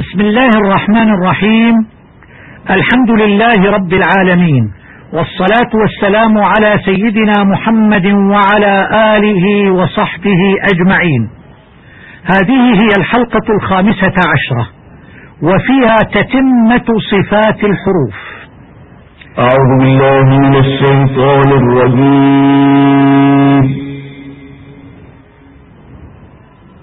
بسم الله الرحمن الرحيم. الحمد لله رب العالمين. والصلاة والسلام على سيدنا محمد وعلى آله وصحبه أجمعين. هذه هي الحلقة الخامسة عشرة. وفيها تتمة صفات الحروف. أعوذ بالله من الشيطان الرجيم.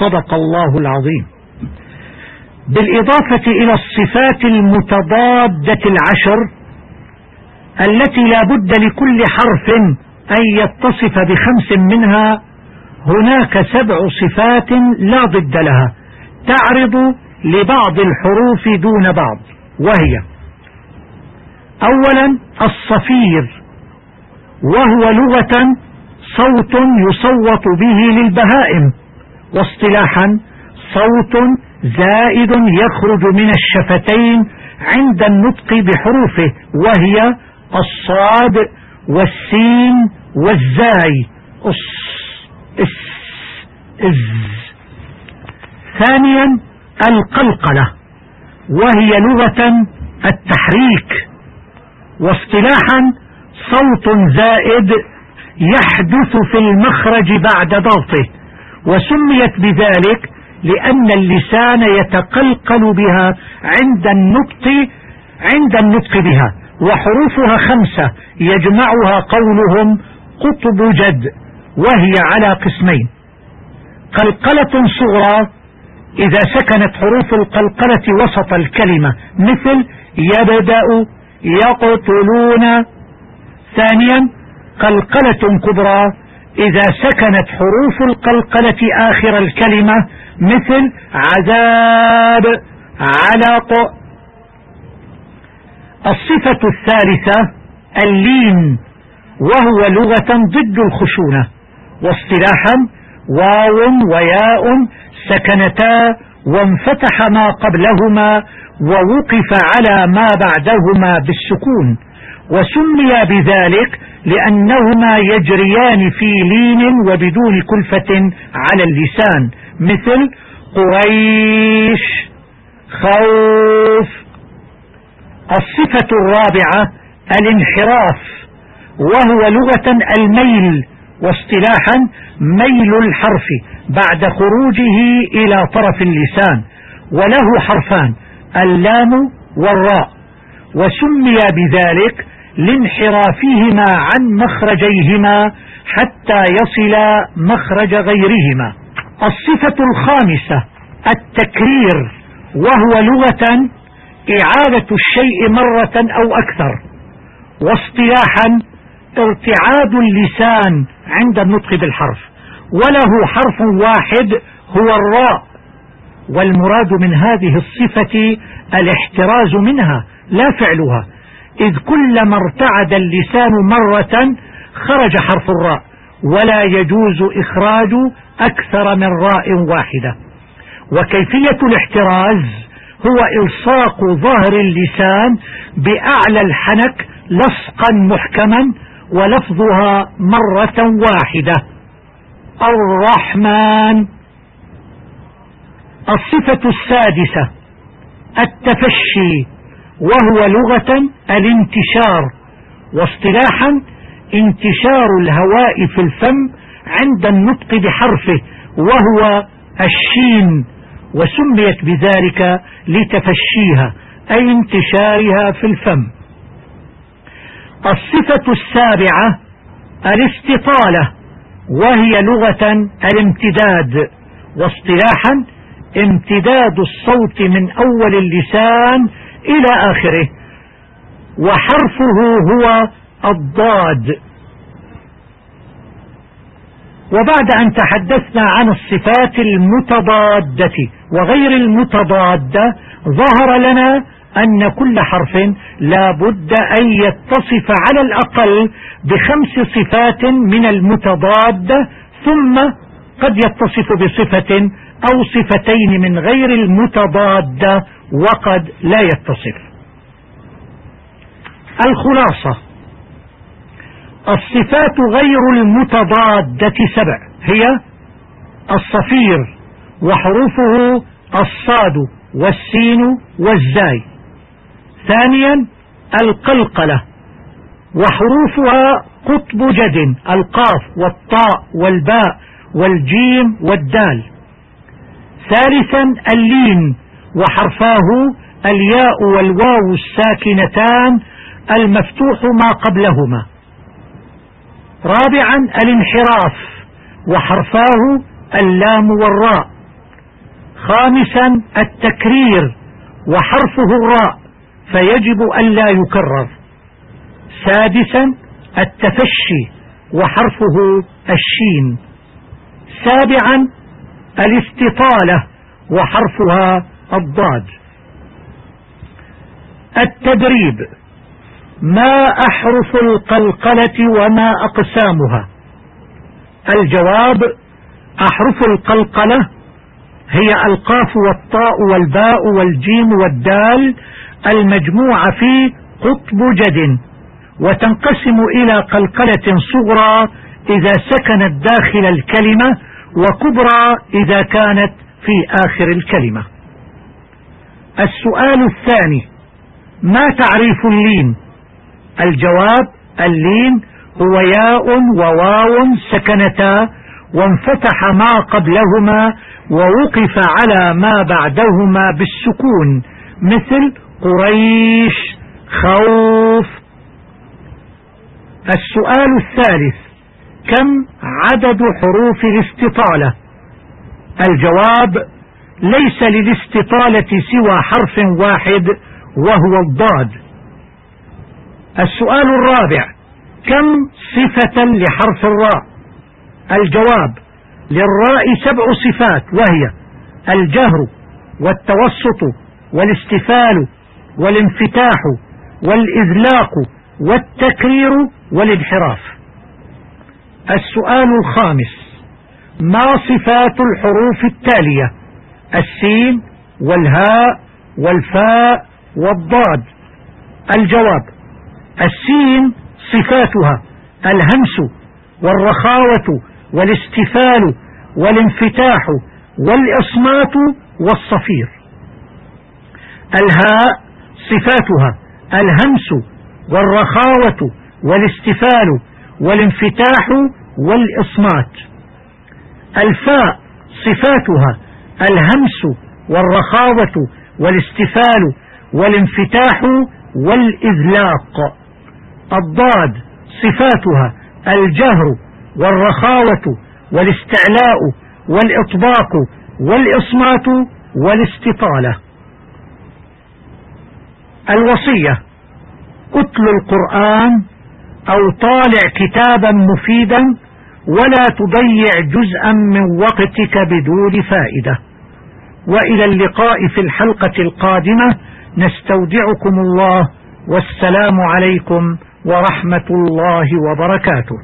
صدق الله العظيم. بالإضافة إلى الصفات المتضادة العشر التي لا بد لكل حرف أن يتصف بخمس منها هناك سبع صفات لا ضد لها تعرض لبعض الحروف دون بعض وهي أولا الصفير وهو لغة صوت يصوت به للبهائم. واصطلاحا صوت زائد يخرج من الشفتين عند النطق بحروفه وهي الصاد والسين والزاي. أص إس إز. ثانيا القلقلة وهي لغة التحريك. واصطلاحا صوت زائد يحدث في المخرج بعد ضغطه. وسميت بذلك لأن اللسان يتقلقل بها عند النطق عند النطق بها وحروفها خمسة يجمعها قولهم قطب جد وهي على قسمين. قلقلة صغرى إذا سكنت حروف القلقلة وسط الكلمة مثل يبدأ يقتلون. ثانيا قلقلة كبرى إذا سكنت حروف القلقلة آخر الكلمة مثل عذاب علق. الصفة الثالثة اللين وهو لغة ضد الخشونة. واصطلاحا واو وياء سكنتا وانفتح ما قبلهما ووقف على ما بعدهما بالسكون. وسمي بذلك لأنهما يجريان في لين وبدون كلفة على اللسان مثل قريش خوف. الصفة الرابعة الانحراف وهو لغة الميل واصطلاحا ميل الحرف بعد خروجه إلى طرف اللسان وله حرفان اللام والراء. وسمي بذلك لانحرافهما عن مخرجيهما حتى يصلا مخرج غيرهما. الصفة الخامسة التكرير وهو لغة إعادة الشيء مرة أو أكثر واصطلاحا ارتعاد اللسان عند النطق بالحرف وله حرف واحد هو الراء والمراد من هذه الصفة الاحتراز منها لا فعلها. إذ كلما ارتعد اللسان مرة خرج حرف الراء ولا يجوز إخراج أكثر من راء واحدة. وكيفية الاحتراز هو إلصاق ظهر اللسان بأعلى الحنك لصقا محكما ولفظها مرة واحدة. الرحمن. الصفة السادسة التفشي. وهو لغة الانتشار واصطلاحا انتشار الهواء في الفم عند النطق بحرفه وهو الشين وسميت بذلك لتفشيها أي انتشارها في الفم. الصفة السابعة الاستطالة وهي لغة الامتداد واصطلاحا امتداد الصوت من أول اللسان إلى آخره. وحرفه هو الضاد. وبعد أن تحدثنا عن الصفات المتضادة وغير المتضادة ظهر لنا أن كل حرف لا بد أن يتصف على الأقل بخمس صفات من المتضادة ثم قد يتصف بصفة أو صفتين من غير المتضادة وقد لا يتصف الخلاصة الصفات غير المتضادة سبع. هي الصفير وحروفه الصاد والسين والزاي. ثانيا القلقلة وحروفها قطب جد القاف والطاء والباء والجيم والدال. ثالثا اللين وحرفاه الياء والواو الساكنتان المفتوح ما قبلهما. رابعا الانحراف وحرفاه اللام والراء. خامسا التكرير وحرفه الراء فيجب ألا يكرر. سادسا التفشي وحرفه الشين. سابعا الاستطالة وحرفها الضاد. التدريب. ما أحرف القلقلة وما أقسامها. الجواب أحرف القلقلة هي القاف والطاء والباء والجيم والدال المجموعة في قطب جد وتنقسم إلى قلقلة صغرى إذا سكنت داخل الكلمة وكبرى إذا كانت في آخر الكلمة. السؤال الثاني ما تعريف اللين؟ الجواب اللين هو ياء وواو سكنتا وانفتح ما قبلهما ووقف على ما بعدهما بالسكون مثل قريش خوف. السؤال الثالث كم عدد حروف الاستطالة؟ الجواب ليس للاستطالة سوى حرف واحد وهو الضاد. السؤال الرابع كم صفة لحرف الراء؟ الجواب للراء سبع صفات وهي الجهر والتوسط والاستفال والانفتاح والإذلاق والتكرير والانحراف. السؤال الخامس ما صفات الحروف التالية؟ السين والهاء والفاء والضاد. الجواب السين صفاتها الهمس والرخاوة والاستفال والانفتاح والإصمات والصفير. الهاء صفاتها الهمس والرخاوة والاستفال والانفتاح والإصمات. الفاء صفاتها الهمس والرخاوة والاستفال والانفتاح والإذلاق. الضاد صفاتها الجهر والرخاوة والاستعلاء والإطباق والإصمات والاستطالة. الوصية اتل القرآن أو طالع كتابا مفيدا ولا تضيع جزءا من وقتك بدون فائدة. وإلى اللقاء في الحلقة القادمة نستودعكم الله والسلام عليكم ورحمة الله وبركاته